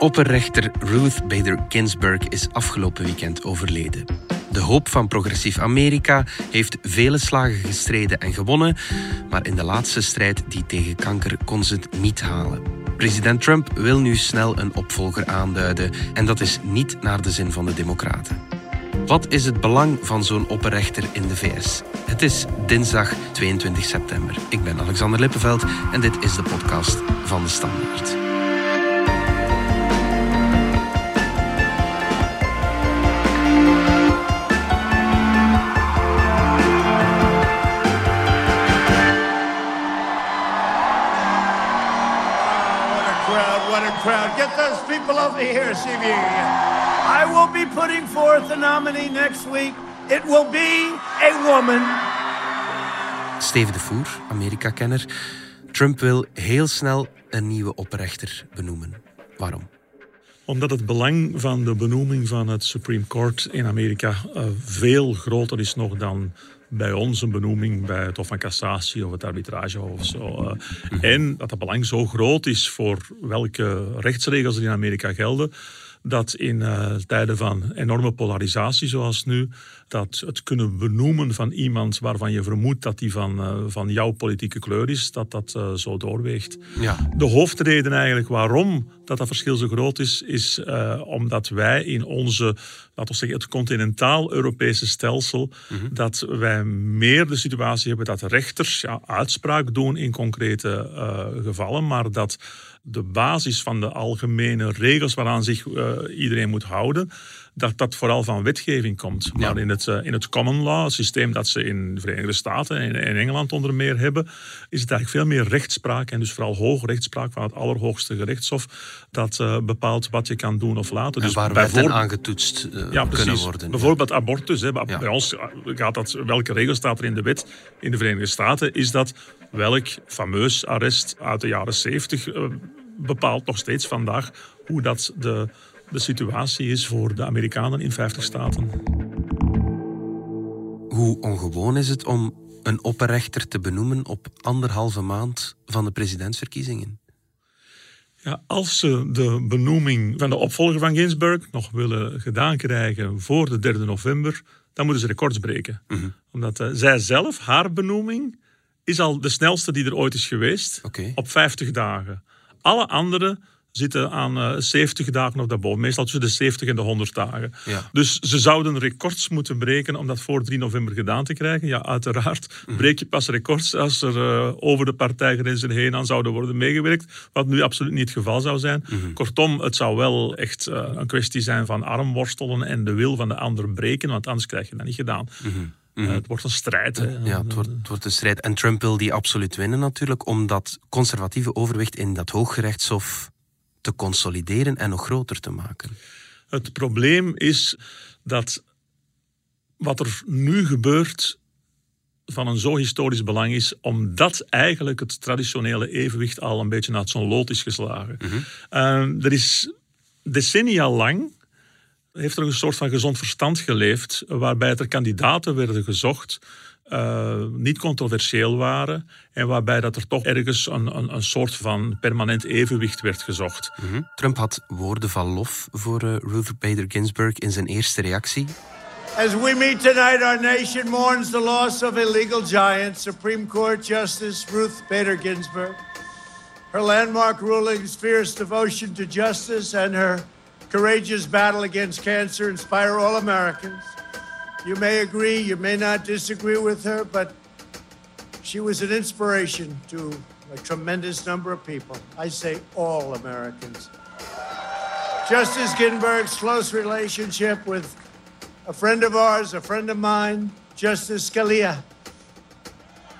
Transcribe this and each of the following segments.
Opperrechter Ruth Bader Ginsburg is afgelopen weekend overleden. De hoop van progressief Amerika heeft vele slagen gestreden en gewonnen, maar in de laatste strijd die tegen kanker kon ze het niet halen. President Trump wil nu snel een opvolger aanduiden en dat is niet naar de zin van de Democraten. Wat is het belang van zo'n opperrechter in de VS? Het is dinsdag 22 september. Ik ben Alexander Lippenveld en dit is de podcast van de Standaard. Get those people over here, see me. I will be putting forth a nominee next week. It will be a woman. Steve de Voer, Amerika-kenner. Trump wil heel snel een nieuwe oprechter benoemen. Waarom? Omdat het belang van de benoeming van het Supreme Court in Amerika uh, veel groter is nog dan bij ons een benoeming bij het Hof van Cassatie of het arbitragehof of zo. Eh. Mhm. En dat het belang zo groot is voor welke rechtsregels er in Amerika gelden, dat in uh, tijden van enorme polarisatie zoals nu, dat het kunnen benoemen van iemand waarvan je vermoedt dat die van, uh, van jouw politieke kleur is, dat dat uh, zo doorweegt. Ja. De hoofdreden eigenlijk waarom dat dat verschil zo groot is, is omdat wij in onze laten we zeggen, het continentaal-Europese stelsel, mhm. dat wij meer de situatie hebben dat rechters ja, uitspraak doen in concrete gevallen, maar dat de basis van de algemene regels waaraan zich iedereen moet houden, dat dat vooral van wetgeving komt. Maar in, het, uh, in het common law, het systeem dat ze in de Verenigde Staten en in Engeland onder meer hebben, is het eigenlijk veel meer rechtspraak en dus vooral hoogrechtspraak van het Allerhoogste Gerechtshof dat uh, bepaalt wat je kan doen of laten. En dus waar wetten aangetoetst uh, ja, kunnen worden. Bijvoorbeeld abortus. Hè. Bij ons gaat dat, welke regel staat er in de wet in de Verenigde Staten, is dat welk fameus arrest uit de jaren 70 bepaalt nog steeds vandaag hoe dat de de situatie is voor de Amerikanen in 50 staten. Hoe ongewoon is het om een opperrechter te benoemen op anderhalve maand van de presidentsverkiezingen? Ja, als ze de benoeming van de opvolger van Ginsburg nog willen gedaan krijgen voor de 3 november, dan moeten ze records breken. Mhm. Omdat uh, zij zelf, haar benoeming, is al de snelste die er ooit is geweest op 50 dagen. Alle anderen zitten aan uh, eh, 70 dagen of daarboven. Meestal tussen de 70 en de 100 dagen. Dus ze zouden records moeten breken om dat voor 3 november gedaan te krijgen. Ja, uiteraard mm. breek je pas records als er uh, over de partijgrenzen heen aan zouden worden meegewerkt. Wat nu absoluut niet het geval zou zijn. Mm-hmm. Kortom, het zou wel echt uh, een kwestie zijn van armworstelen en de wil van de ander breken, want anders krijg je dat niet gedaan. Mm-hmm. Mm-hmm. het wordt een strijd. Hè. Ja, het wordt, het wordt, een strijd. En Trump wil die absoluut winnen natuurlijk, omdat conservatieve overwicht in dat hooggerechtshof te consolideren en nog groter te maken? Het probleem is dat wat er nu gebeurt van een zo historisch belang is, omdat eigenlijk het traditionele evenwicht al een beetje uit zo'n lood is geslagen. Mhm. Ehm, er is decennia lang heeft er een soort van gezond verstand geleefd, waarbij er kandidaten werden gezocht uh, niet controversieel waren en waarbij dat er toch ergens een, een, een soort van permanent evenwicht werd gezocht. Mm -hmm. Trump had woorden van lof voor uh, Ruth Bader Ginsburg in zijn eerste reactie. As we meet tonight, our nation mourns the loss of a legal giant, Supreme Court Justice Ruth Bader Ginsburg. Her landmark rulings, fierce devotion to justice, and her courageous battle against cancer inspire all Americans. You may agree, you may not disagree with her, but she was an inspiration to a tremendous number of people. I say all Americans. Justice Ginsburg's close relationship with a friend of ours, a friend of mine, Justice Scalia,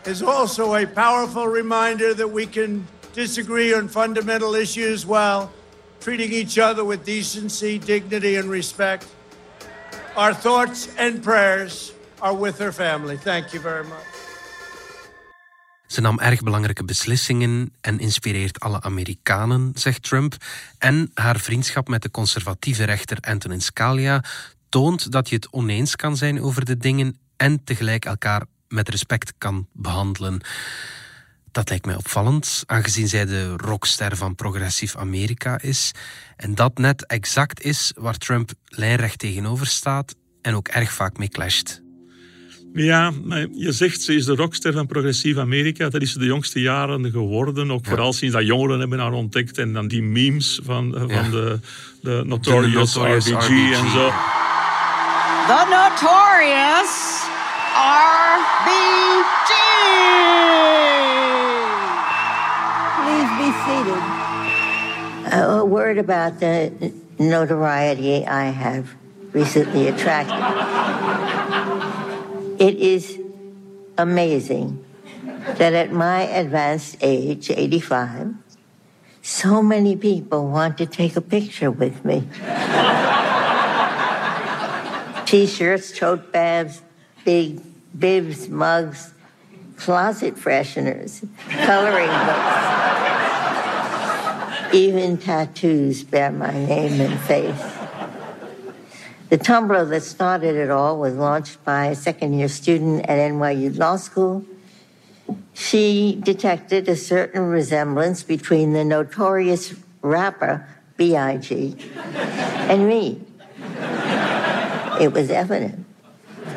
is also a powerful reminder that we can disagree on fundamental issues while treating each other with decency, dignity, and respect. Our thoughts and prayers are with her family. Thank you very much. Ze nam erg belangrijke beslissingen en inspireert alle Amerikanen, zegt Trump. En haar vriendschap met de conservatieve rechter Antonin Scalia toont dat je het oneens kan zijn over de dingen en tegelijk elkaar met respect kan behandelen. Dat lijkt mij opvallend, aangezien zij de rockster van progressief Amerika is. En dat net exact is waar Trump lijnrecht tegenover staat en ook erg vaak mee clasht. Ja, maar je zegt ze is de rockster van progressief Amerika. Dat is ze de jongste jaren geworden. Ook vooral sinds dat jongeren hebben haar ontdekt. En dan die memes van, van de, de Notorious, RBG, RBG, en zo. The Notorious RBG! Seated. Uh, a word about the notoriety I have recently attracted. It is amazing that at my advanced age, 85, so many people want to take a picture with me. T shirts, tote bags, big bibs, mugs, closet fresheners, coloring books. Even tattoos bear my name and face. The Tumblr that started it all was launched by a second year student at NYU Law School. She detected a certain resemblance between the notorious rapper B.I.G. and me. It was evident.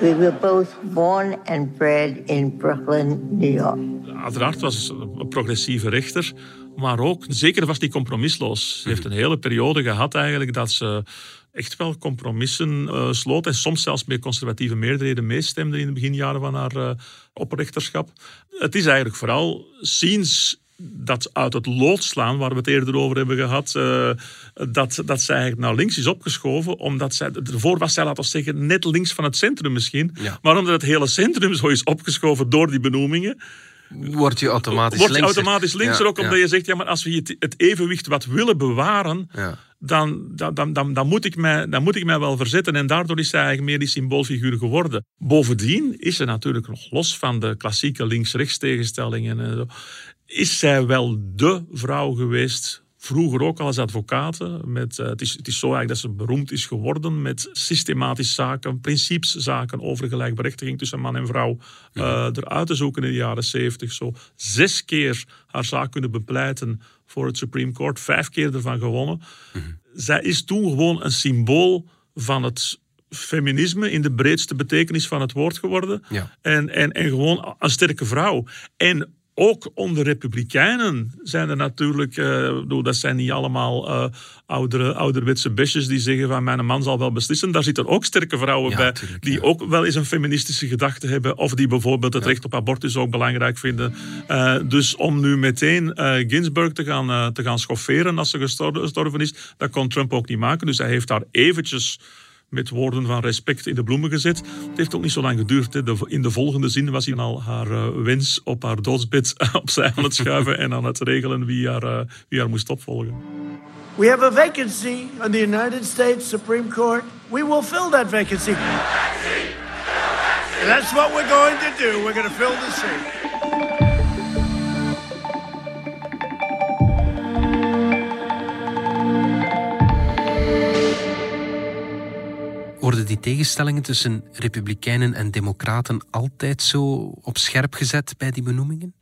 We were both born and bred in Brooklyn, New York. Uiteraard was een progressieve rechter, maar ook zeker was die compromisloos. Ze heeft een hele periode gehad eigenlijk dat ze echt wel compromissen uh, sloot en soms zelfs met conservatieve meerderheden meestemde in de beginjaren van haar uh, oprechterschap. Het is eigenlijk vooral sinds dat uit het lood slaan, waar we het eerder over hebben gehad, uh, dat, dat zij eigenlijk naar links is opgeschoven, omdat zij, ervoor was zij, laten we zeggen, net links van het centrum misschien, maar omdat het hele centrum zo is opgeschoven door die benoemingen, Word je automatisch Word je automatisch linkser, ook omdat je zegt, ja, maar als we het, het evenwicht wat willen bewaren, ja dan, dan, dan, dan, moet ik mij, dan moet ik mij wel verzetten. En daardoor is zij eigenlijk meer die symboolfiguur geworden. Bovendien is ze natuurlijk nog los van de klassieke links-rechts tegenstellingen. En zo, is zij wel dé vrouw geweest vroeger ook al als advocaat. Met, uh, het, is, het is zo eigenlijk dat ze beroemd is geworden met systematische zaken, principeszaken over gelijkberechtiging tussen man en vrouw uh, eruit te zoeken in de jaren zeventig. Zo zes keer haar zaak kunnen bepleiten voor het Supreme Court, vijf keer ervan gewonnen. Zij is toen gewoon een symbool van het feminisme in de breedste betekenis van het woord geworden. Ja. En, en, en gewoon een sterke vrouw. En ook onder republikeinen zijn er natuurlijk, uh, dat zijn niet allemaal uh, oudere, ouderwetse besjes die zeggen van mijn man zal wel beslissen. Daar zitten ook sterke vrouwen ja, bij tuurlijk, die ja. ook wel eens een feministische gedachte hebben of die bijvoorbeeld het recht op abortus ook belangrijk vinden. Uh, dus om nu meteen Ginsburg te gaan, te gaan schofferen als ze gestorven is, dat kon Trump ook niet maken. Dus hij heeft daar eventjes met woorden van respect in de bloemen gezet. Het heeft ook niet zo lang geduurd. Hè. De, in de volgende zin was hij al haar uh, wens op haar doodsbed opzij aan het schuiven en aan het regelen wie haar, uh, wie haar moest opvolgen. We have a vacancy on the United States Supreme Court. We will fill that vacancy. That's what we're going to do. We're going to fill the seat. Worden die tegenstellingen tussen republikeinen en democraten altijd zo op scherp gezet bij die benoemingen?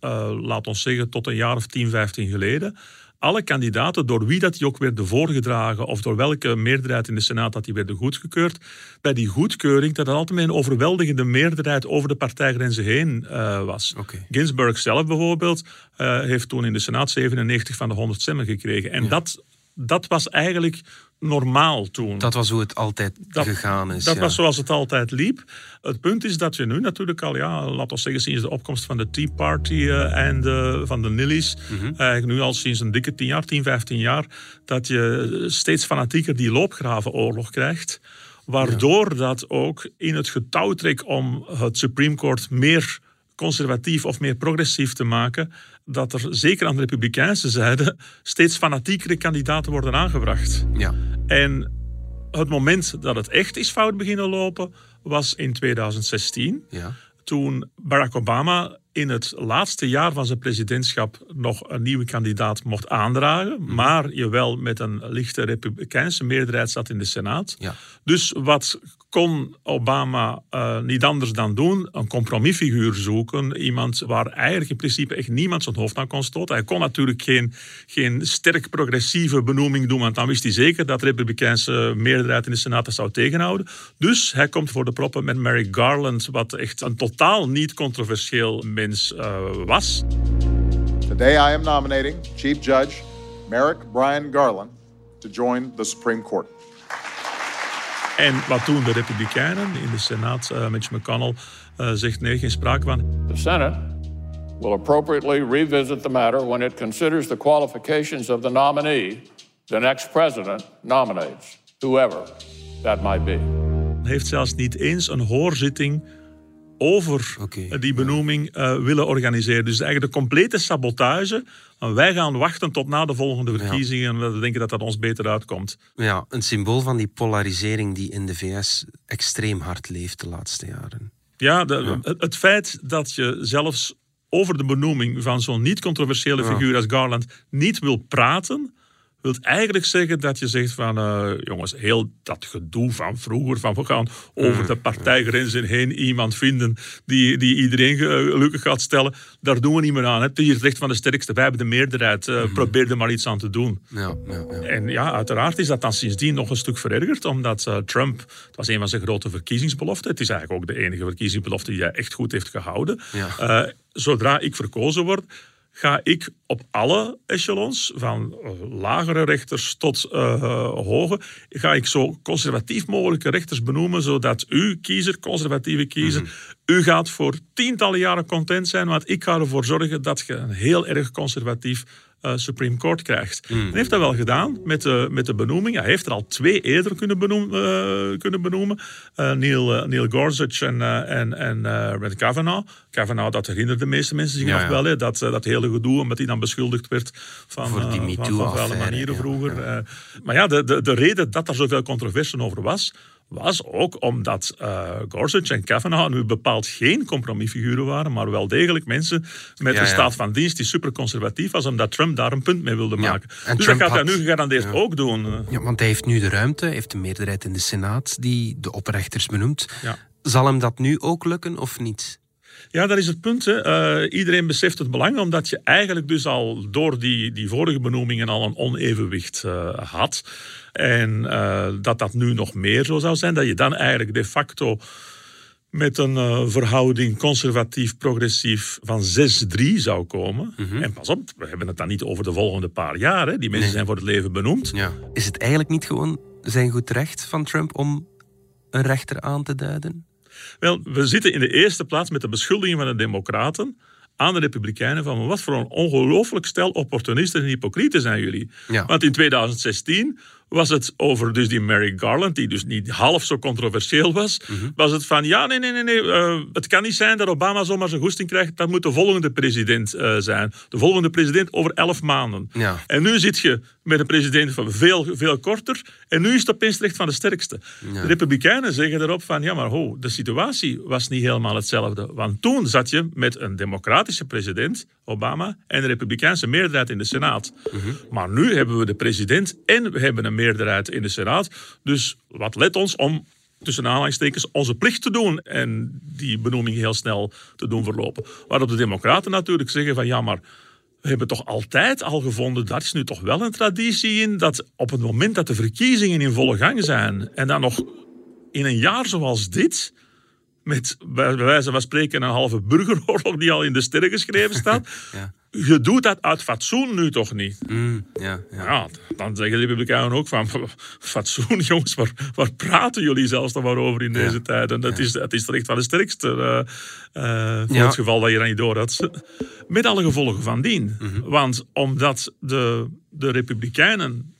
Uh, laat ons zeggen tot een jaar of 10, 15 geleden. Alle kandidaten, door wie dat die ook werden voorgedragen of door welke meerderheid in de Senaat dat die werden goedgekeurd, bij die goedkeuring dat er altijd een overweldigende meerderheid over de partijgrenzen heen uh, was. Okay. Ginsburg zelf bijvoorbeeld uh, heeft toen in de Senaat 97 van de 100 stemmen gekregen. En ja. dat, dat was eigenlijk normaal toen. Dat was hoe het altijd dat, gegaan is. Dat ja. was zoals het altijd liep. Het punt is dat je nu natuurlijk al, ja, laten we zeggen, sinds de opkomst van de Tea Party uh, en de, van de Nillies, Mhm. mm -hmm. eigenlijk nu al sinds een dikke 10 jaar, 10, 15 jaar, dat je steeds fanatieker die loopgravenoorlog krijgt. Waardoor ja. dat ook in het getouwtrek om het Supreme Court meer conservatief of meer progressief te maken, dat er zeker aan de republikeinse zijde steeds fanatiekere kandidaten worden aangebracht. Ja. En het moment dat het echt is fout beginnen lopen was in 2016. Ja. Toen Barack Obama in het laatste jaar van zijn presidentschap nog een nieuwe kandidaat mocht aandragen, Mhm. maar je wel met een lichte republikeinse meerderheid zat in de Senaat. Ja. Dus wat kon Obama eh, niet anders dan doen? Een compromisfiguur zoeken. Iemand waar eigenlijk in principe echt niemand zijn hoofd aan kon stoten. Hij kon natuurlijk geen, geen sterk progressieve benoeming doen, want dan wist hij zeker dat de republikeinse meerderheid in de Senaat dat zou tegenhouden. Dus hij komt voor de proppen met Mary Garland, wat echt een totaal niet controversieel eh, was. Today I am nominating Chief Judge Merrick Bryan Garland to join the Supreme Court. En wat doen de Republikeinen in de Senaat? eh, Mitch McConnell eh, zegt nee, geen sprake van. The Senate will appropriately revisit the matter when it considers the qualifications of the nominee the next president nominates, whoever that might be. heeft zelfs niet eens een hoorzitting over die benoeming eh, willen organiseren. Dus eigenlijk de complete sabotage. Wij gaan wachten tot na de volgende verkiezingen. En we denken dat dat ons beter uitkomt. Ja, een symbool van die polarisering die in de VS extreem hard leeft de laatste jaren. Ja, de- Het, het feit dat je zelfs over de benoeming van zo'n niet-controversiële figuur als Garland niet wil praten, wil eigenlijk zeggen dat je zegt van, eh, jongens, heel dat gedoe van vroeger, van we gaan over de partijgrenzen heen iemand vinden die, die iedereen ge- gelukkig gaat stellen, daar doen we niet meer aan. Het is het recht van de sterkste, wij hebben de meerderheid, eh, probeer er maar iets aan te doen. Ja, ja, ja. En ja, uiteraard is dat dan sindsdien nog een stuk verergerd, omdat eh, Trump, het was een van zijn grote verkiezingsbeloften, het is eigenlijk ook de enige verkiezingsbelofte die hij echt goed heeft gehouden. Eh, zodra ik verkozen word, ga ik op alle echelons, van eh, lagere rechters tot eh, hoge, ga ik zo conservatief mogelijke rechters benoemen, zodat uw kiezer, conservatieve kiezer, Mhm. u gaat voor tientallen jaren content zijn, want ik ga ervoor zorgen dat je een heel erg conservatief eh, Supreme Court krijgt. Hij heeft dat wel gedaan met de, met de benoeming. Hij heeft er al twee eerder kunnen, benoem, eh, kunnen benoemen. Eh, Neil, eh, Neil Gorsuch en, en, en Brett Kavanaugh. Kavanaugh, dat herinneren de meeste mensen zich Ja, nog ja. wel. Hè, dat, dat hele gedoe, omdat hij dan beschuldigd werd van, Voor die van, van manieren ja, vroeger. Maar ja, de, de, de reden dat er zoveel controverse over was, was ook omdat eh, Gorsuch en Kavanaugh nu bepaald geen compromisfiguren waren, maar wel degelijk mensen met Ja, een staat van dienst die super conservatief was, omdat Trump daar een punt mee wilde Ja, maken. en Dus Trump dat gaat hij had- nu gegarandeerd ook doen. eh. Ja, want hij heeft nu de ruimte, heeft de meerderheid in de Senaat die de oprechters benoemt. Ja. Zal hem dat nu ook lukken of niet? Ja, dat is het punt. Hè. Eh, iedereen beseft het belang, omdat je eigenlijk dus al door die, die vorige benoemingen al een onevenwicht eh, had. En eh, dat dat nu nog meer zo zou zijn, dat je dan eigenlijk de facto met een verhouding conservatief-progressief van 6-3 zou komen. En pas op, we hebben het dan niet over de volgende paar jaar. Hè. Die mensen zijn voor het leven benoemd. Ja. Is het eigenlijk niet gewoon zijn goed recht van Trump om een rechter aan te duiden? Wel, we zitten in de eerste plaats met de beschuldiging van de Democraten aan de Republikeinen van wat voor een ongelooflijk stel opportunisten en hypocrieten zijn jullie. Ja. Want in 2016 was het over dus die Mary Garland, die dus niet half zo controversieel was, Mhm. was het van ja, nee, nee, nee, nee eh, het kan niet zijn dat Obama zomaar zijn goesting krijgt, dat moet de volgende president eh, zijn. De volgende president over elf maanden. Ja. En nu zit je met een president van veel, veel korter en nu is het opeens recht van de sterkste. De Republikeinen zeggen erop van ja, maar ho, de situatie was niet helemaal hetzelfde. Want toen zat je met een democratische president, Obama, en een republikeinse meerderheid in de Senaat. Maar nu hebben we de president en we hebben een meerderheid in de Senaat. Dus wat let ons om tussen aanhalingstekens, onze plicht te doen en die benoeming heel snel te doen verlopen. Waarop de democraten natuurlijk zeggen van ja, maar we hebben toch altijd al gevonden, dat is nu toch wel een traditie in, dat op het moment dat de verkiezingen in volle gang zijn en dan nog in een jaar zoals dit, met bij wijze van spreken een halve burgeroorlog die al in de sterren geschreven staat, Ja. je doet dat uit fatsoen nu toch niet? Mm, ja, ja. Ja, dan zeggen de Republikeinen ook van fatsoen, jongens, waar, waar praten jullie zelfs nog maar over in deze tijd? En dat, is, dat is terecht van de sterkste. eh, voor het geval dat je dat niet door had. Met alle gevolgen van dien. Want omdat de, de Republikeinen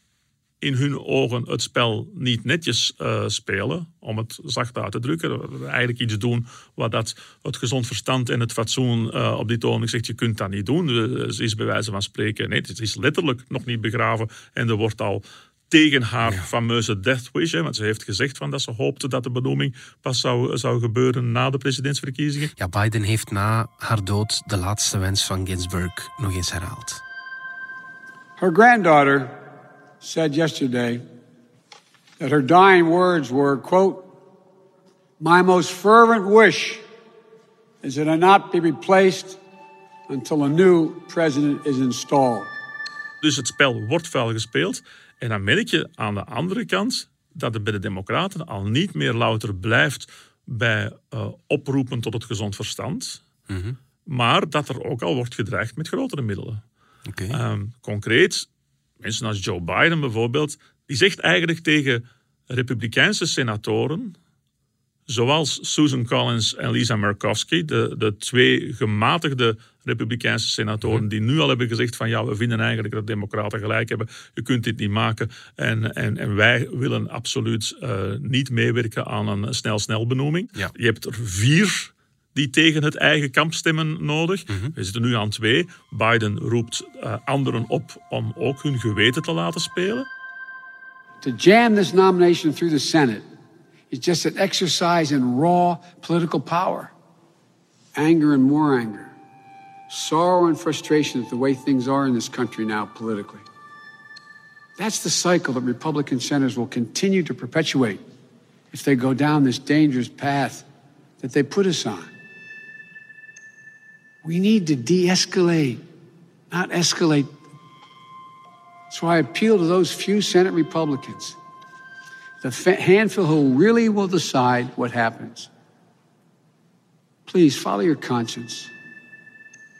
in hun ogen het spel niet netjes eh, spelen, om het zacht uit te drukken. Eigenlijk iets doen wat dat het gezond verstand en het fatsoen eh, op dit ogenblik zegt, je kunt dat niet doen. Dus is bij wijze van spreken, nee, het is letterlijk nog niet begraven en er wordt al tegen haar fameuze death wish. Hè, want ze heeft gezegd van dat ze hoopte dat de benoeming pas zou, zou gebeuren na de presidentsverkiezingen. Ja, Biden heeft na haar dood de laatste wens van Ginsburg nog eens herhaald. Her granddaughter said yesterday that her dying words were, quote, My most fervent wish is that I not be replaced until a new president is installed. Dus het spel wordt vuil gespeeld. En dan merk je aan de andere kant dat het bij de Democraten al niet meer louter blijft bij uh, oproepen tot het gezond verstand. Maar dat er ook al wordt gedreigd met grotere middelen. Oké. Um, concreet, mensen als Joe Biden bijvoorbeeld, die zegt eigenlijk tegen Republikeinse senatoren, zoals Susan Collins en Lisa Murkowski, de, de twee gematigde Republikeinse senatoren, die nu al hebben gezegd van ja, we vinden eigenlijk dat democraten gelijk hebben, je kunt dit niet maken en, en, en wij willen absoluut uh, niet meewerken aan een snel-snel benoeming. Ja. Je hebt er vier die tegen het eigen kamp stemmen nodig. We zitten nu aan twee. Biden roept uh, anderen op om ook hun geweten te laten spelen. To jam this nomination through the Senate is just an exercise in raw political power. Anger and more anger. Sorrow and frustration at the way things are in this country now politically. That's the cycle that Republican senators will continue to perpetuate if they go down this dangerous path that they put us on. We need to de escalate, not escalate. So I appeal to those few Senate Republicans, the handful who really will decide what happens. Please follow your conscience.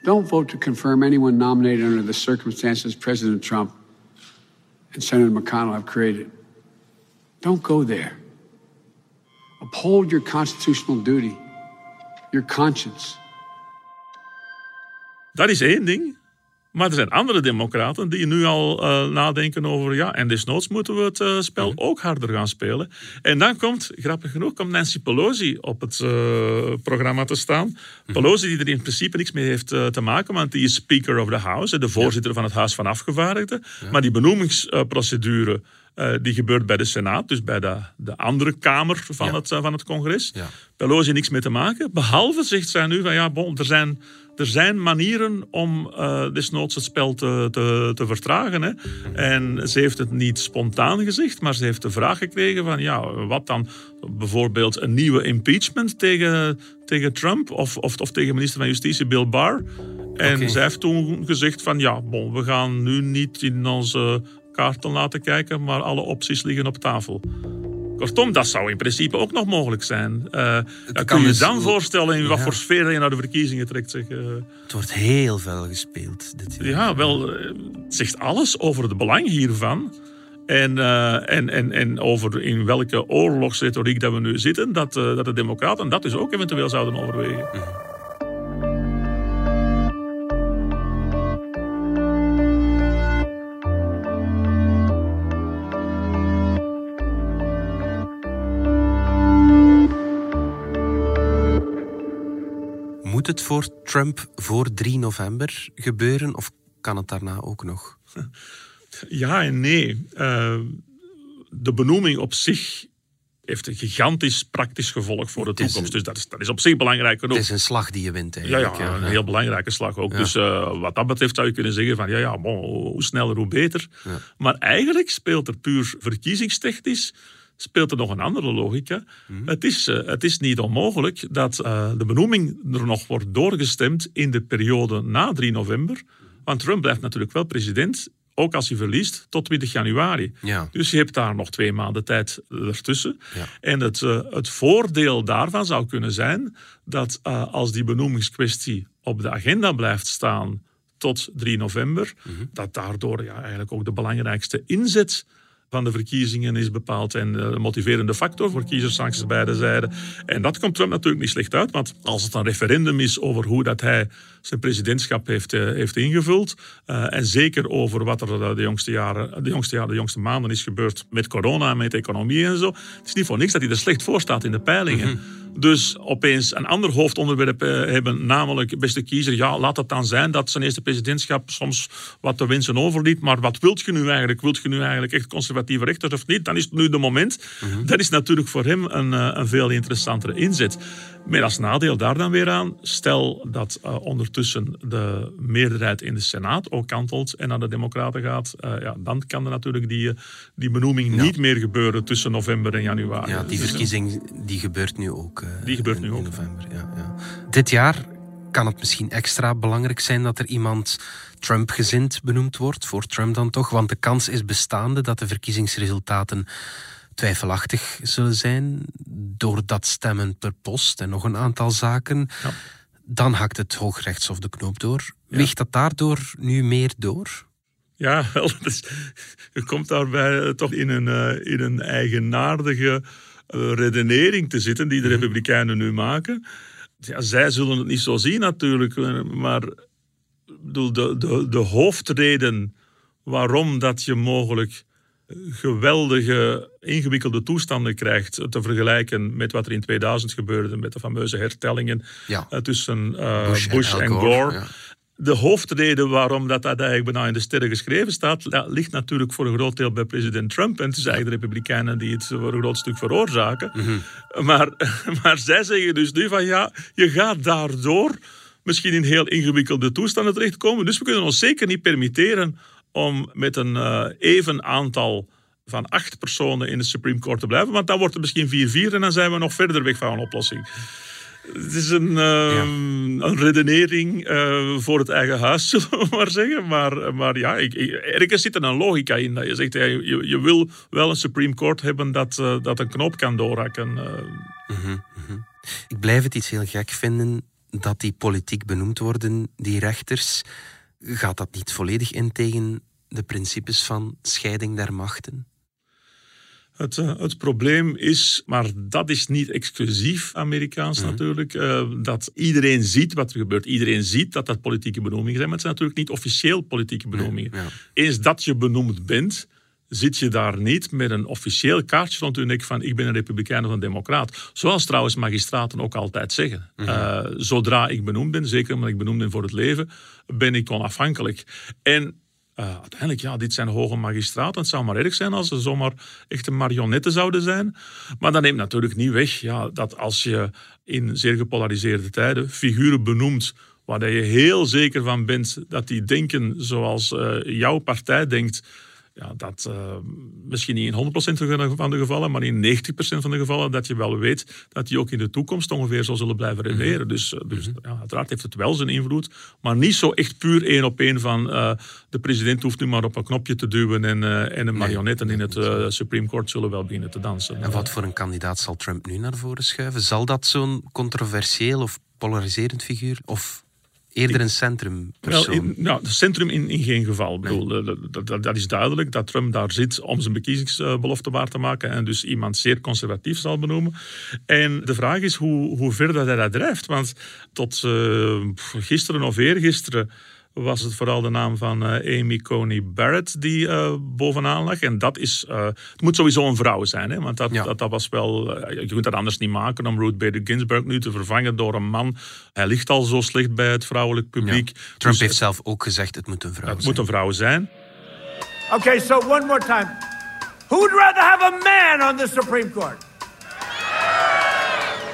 Don't vote to confirm anyone nominated under the circumstances President Trump and Senator McConnell have created. Don't go there. Uphold your constitutional duty, your conscience. Dat is één ding. Maar er zijn andere democraten die nu al uh, nadenken over... ja, en desnoods moeten we het uh, spel Mhm. ook harder gaan spelen. En dan komt, grappig genoeg, komt Nancy Pelosi op het uh, programma te staan. Mhm. Pelosi die er in principe niks mee heeft te maken... want die is Speaker of the House, de voorzitter ja. van het Huis van Afgevaardigden. Ja. Maar die benoemingsprocedure... Uh, die gebeurt bij de Senaat, dus bij de, de andere kamer van, ja. het, uh, van het congres. Ja. Pelosi niks mee te maken. Behalve zegt zij nu van ja, bon, er, zijn, er zijn manieren om uh, desnoods het spel te, te, te vertragen. Hè. En ze heeft het niet spontaan gezegd, maar ze heeft de vraag gekregen van ja, wat dan? Bijvoorbeeld een nieuwe impeachment tegen, tegen Trump of, of, of tegen minister van Justitie Bill Barr. En okay. zij heeft toen gezegd van ja, bon, we gaan nu niet in onze kaarten laten kijken, maar alle opties liggen op tafel. Kortom, dat zou in principe ook nog mogelijk zijn. Uh, kun je dus dan voorstellen in ja. wat voor sfeer je naar de verkiezingen trekt? Zeg, uh, het wordt heel veel gespeeld. Dit jaar. Ja, wel, uh, het zegt alles over het belang hiervan. En, en, en, en over in welke oorlogsretoriek dat we nu zitten, dat, dat de Democraten dat dus ook eventueel zouden overwegen. Mm. Moet het voor Trump voor 3 november gebeuren of kan het daarna ook nog? Ja en nee. Uh, de benoeming op zich heeft een gigantisch praktisch gevolg voor de toekomst. Een, dus dat is, dat is op zich belangrijk genoeg. Het is een slag die je wint eigenlijk. Ja, ja een ja. heel belangrijke slag ook. Ja. Dus uh, wat dat betreft zou je kunnen zeggen van ja, ja bon, hoe sneller hoe beter. Maar eigenlijk speelt er puur verkiezingstechnisch speelt er nog een andere logica. Mm. Het, is, uh, het is niet onmogelijk dat uh, de benoeming er nog wordt doorgestemd in de periode na 3 november. Want Trump blijft natuurlijk wel president, ook als hij verliest, tot 20 januari. Ja. Dus je hebt daar nog twee maanden tijd ertussen. Ja. En het, uh, het voordeel daarvan zou kunnen zijn dat als die benoemingskwestie op de agenda blijft staan tot 3 november, Mhm. dat daardoor ja, eigenlijk ook de belangrijkste inzet van de verkiezingen is bepaald en de motiverende factor voor kiezers langs beide zijden. En dat komt Trump natuurlijk niet slecht uit, want als het een referendum is over hoe dat hij zijn presidentschap heeft, uh, heeft ingevuld, uh, en zeker over wat er de jongste, jaren, de, jongste jaren, de jongste maanden is gebeurd met corona en met economie en zo, het is niet voor niks dat hij er slecht voor staat in de peilingen. Mm-hmm. Dus opeens een ander hoofdonderwerp eh, hebben, namelijk, beste kiezer, ja, laat het dan zijn dat zijn eerste presidentschap soms wat te wensen overliet, maar wat wilt je nu eigenlijk? Wilt je nu eigenlijk echt conservatieve rechters of niet? Dan is het nu de moment. Dat is natuurlijk voor hem een, eh, een veel interessantere inzet. Met als nadeel daar dan weer aan, stel dat eh, ondertussen de meerderheid in de Senaat ook kantelt en naar de Democraten gaat, eh, ja, dan kan er natuurlijk die, eh, die benoeming niet meer gebeuren tussen november en januari. Ja, die Dus, verkiezing die gebeurt nu ook. Die gebeurt in- nu in ook. november. Ja, ja. Dit jaar kan het misschien extra belangrijk zijn dat er iemand Trump-gezind benoemd wordt, voor Trump dan toch, want de kans is bestaande dat de verkiezingsresultaten twijfelachtig zullen zijn, doordat stemmen per post en nog een aantal zaken. Dan hakt het Hoogrechtshof de knoop door. Weegt dat daardoor nu meer door? Ja, wel, dus, je komt daarbij eh, toch in een, eh, in een eigenaardige eh, redenering te zitten die de Republikeinen nu maken. Ja, zij zullen het niet zo zien natuurlijk, maar bedoel, de, de, de hoofdreden waarom dat je mogelijk geweldige, ingewikkelde toestanden krijgt te vergelijken met wat er in 2000 gebeurde met de fameuze hertellingen Ja. eh, tussen eh, Bush Bush, en Gore, ja. De hoofdreden waarom dat, dat eigenlijk bijna in de sterren geschreven staat, ligt natuurlijk voor een groot deel bij president Trump. En het is eigenlijk de Republikeinen die het voor een groot stuk veroorzaken. maar, maar zij zeggen dus nu van ja, je gaat daardoor misschien in heel ingewikkelde toestanden terechtkomen. Dus we kunnen ons zeker niet permitteren om met een eh, even aantal van acht personen in de Supreme Court te blijven. Want dan wordt het misschien 4-4 en dan zijn we nog verder weg van een oplossing. Het is een, eh, een redenering eh, voor het eigen huis, zullen we maar zeggen. Maar, maar ja, ik, ik- ergens zit er een logica in. Dat je zegt, ja, je, je wil wel een Supreme Court hebben dat, eh, dat een knoop kan doorhakken. eh. Ik blijf het iets heel gek vinden dat die politiek benoemd worden, die rechters. Gaat dat niet volledig in tegen de principes van scheiding der machten? Het, eh, het probleem is, maar dat is niet exclusief Amerikaans natuurlijk, eh, dat iedereen ziet wat er gebeurt. Iedereen ziet dat dat politieke benoemingen zijn, maar het zijn natuurlijk niet officieel politieke benoemingen. ja. Eens dat je benoemd bent, zit je daar niet met een officieel kaartje rond je nek van ik ben een republikein of een democraat. Zoals trouwens magistraten ook altijd zeggen. Eh, zodra ik benoemd ben, zeker omdat ik benoemd ben voor het leven, ben ik onafhankelijk. En eh, uiteindelijk, ja, dit zijn hoge magistraten. Het zou maar erg zijn als ze zomaar echte marionetten zouden zijn. Maar dat neemt natuurlijk niet weg ja, dat als je in zeer gepolariseerde tijden figuren benoemt waar je heel zeker van bent dat die denken zoals eh, jouw partij denkt, ja, dat eh, misschien niet in 100% van de gevallen, maar in 90% van de gevallen dat je wel weet dat die ook in de toekomst ongeveer zo zullen blijven redeneren. Dus, eh, dus ja, uiteraard heeft het wel zijn invloed, maar niet zo echt puur één op één van eh, de president hoeft nu maar op een knopje te duwen en, en de marionetten in het Supreme Court zullen wel beginnen te dansen. En wat voor een kandidaat zal Trump nu naar voren schuiven? Zal dat zo'n controversieel of polariserend figuur of eerder een centrumpersoon? Wel, in, nou, centrum in, in geen geval. Ik bedoel, dat, dat- dat, dat is duidelijk dat Trump daar zit om zijn verkiezingsbelofte waar te maken en dus iemand zeer conservatief zal benoemen. En de vraag is hoe, hoe ver dat hij dat drijft. Want tot eh, gisteren of eergisteren was het vooral de naam van eh, Amy Coney Barrett die eh, bovenaan lag. En dat is, eh, het moet sowieso een vrouw zijn, hè? want dat, Ja. dat, dat was wel, je kunt dat anders niet maken om Ruth Bader Ginsburg nu te vervangen door een man. Hij ligt al zo slecht bij het vrouwelijk Ja. publiek. Trump Dus heeft zelf ook gezegd het moet een vrouw het zijn. moet een vrouw zijn. Okay, so one more time. Who would rather have a man on the Supreme Court?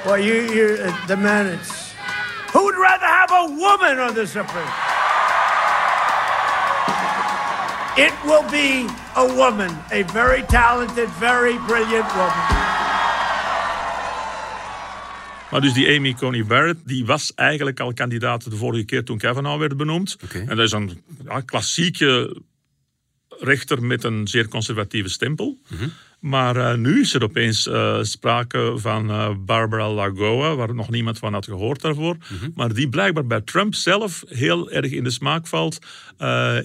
Well, you, you, uh, the man is. Who would rather have a woman on the Supreme? It will be a woman, a very talented, very brilliant woman. Maar dus die Amy Coney Barrett, die was eigenlijk al kandidaat de vorige keer toen Kavanaugh werd benoemd. En dat is een ja, klassieke rechter met een zeer conservatieve stempel. Maar eh, nu is er opeens eh, sprake van eh, Barbara Lagoa, waar nog niemand van had gehoord daarvoor. Maar die blijkbaar bij Trump zelf heel erg in de smaak valt.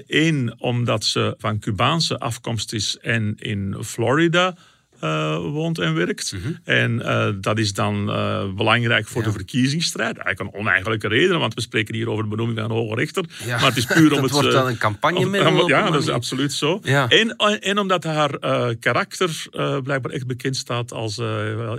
Eén, omdat ze van Cubaanse afkomst is en in Florida uh, woont en werkt. Mhm. En uh, dat is dan uh, belangrijk voor Ja. de verkiezingsstrijd. Eigenlijk een oneigenlijke reden, want we spreken hier over de benoeming van een hoge rechter. Ja. Maar het is puur om het... wordt eh, dan een campagnemiddel om- Ja, dat is absoluut zo. Ja. En, en omdat haar eh, karakter eh, blijkbaar echt bekend staat als, eh,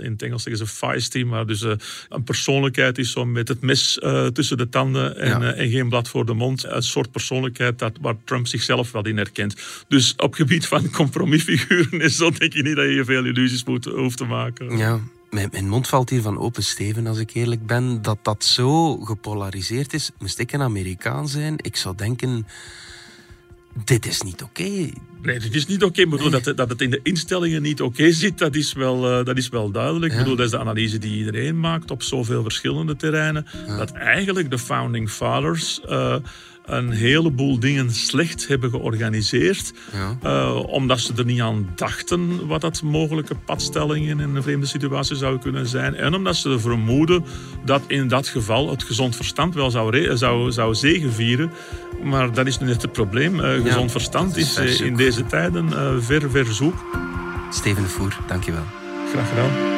in het Engels zeggen ze feisty, maar dus eh, een persoonlijkheid is zo met het mes eh, tussen de tanden en, eh, geen blad voor de mond. Een soort persoonlijkheid dat, waar Trump zichzelf wel in herkent. Dus op gebied van compromisfiguren is zo denk ik niet dat je je veel illusies moet, hoeft te maken. Ja, mijn, mijn mond valt hier van open, Steven, als ik eerlijk ben. Dat dat zo gepolariseerd is. Moest ik een Amerikaan zijn, ik zou denken... Dit is niet oké. Nee, het is niet oké. Bedoel, dat, dat het in de instellingen niet oké zit, dat is wel, eh, dat is wel duidelijk. Ja. Ik bedoel, dat is de analyse die iedereen maakt op zoveel verschillende terreinen. Dat eigenlijk de Founding Fathers eh, een heleboel dingen slecht hebben georganiseerd. Ja. eh, omdat ze er niet aan dachten wat dat mogelijke padstellingen in een vreemde situatie zou kunnen zijn. En omdat ze vermoeden dat in dat geval het gezond verstand wel zou, zou, zou zegevieren. Maar dat is nu net het probleem. Eh, gezond verstand is is eh, in deze tijden ver, ver zoek. Steven de Voer, dankjewel. Graag gedaan.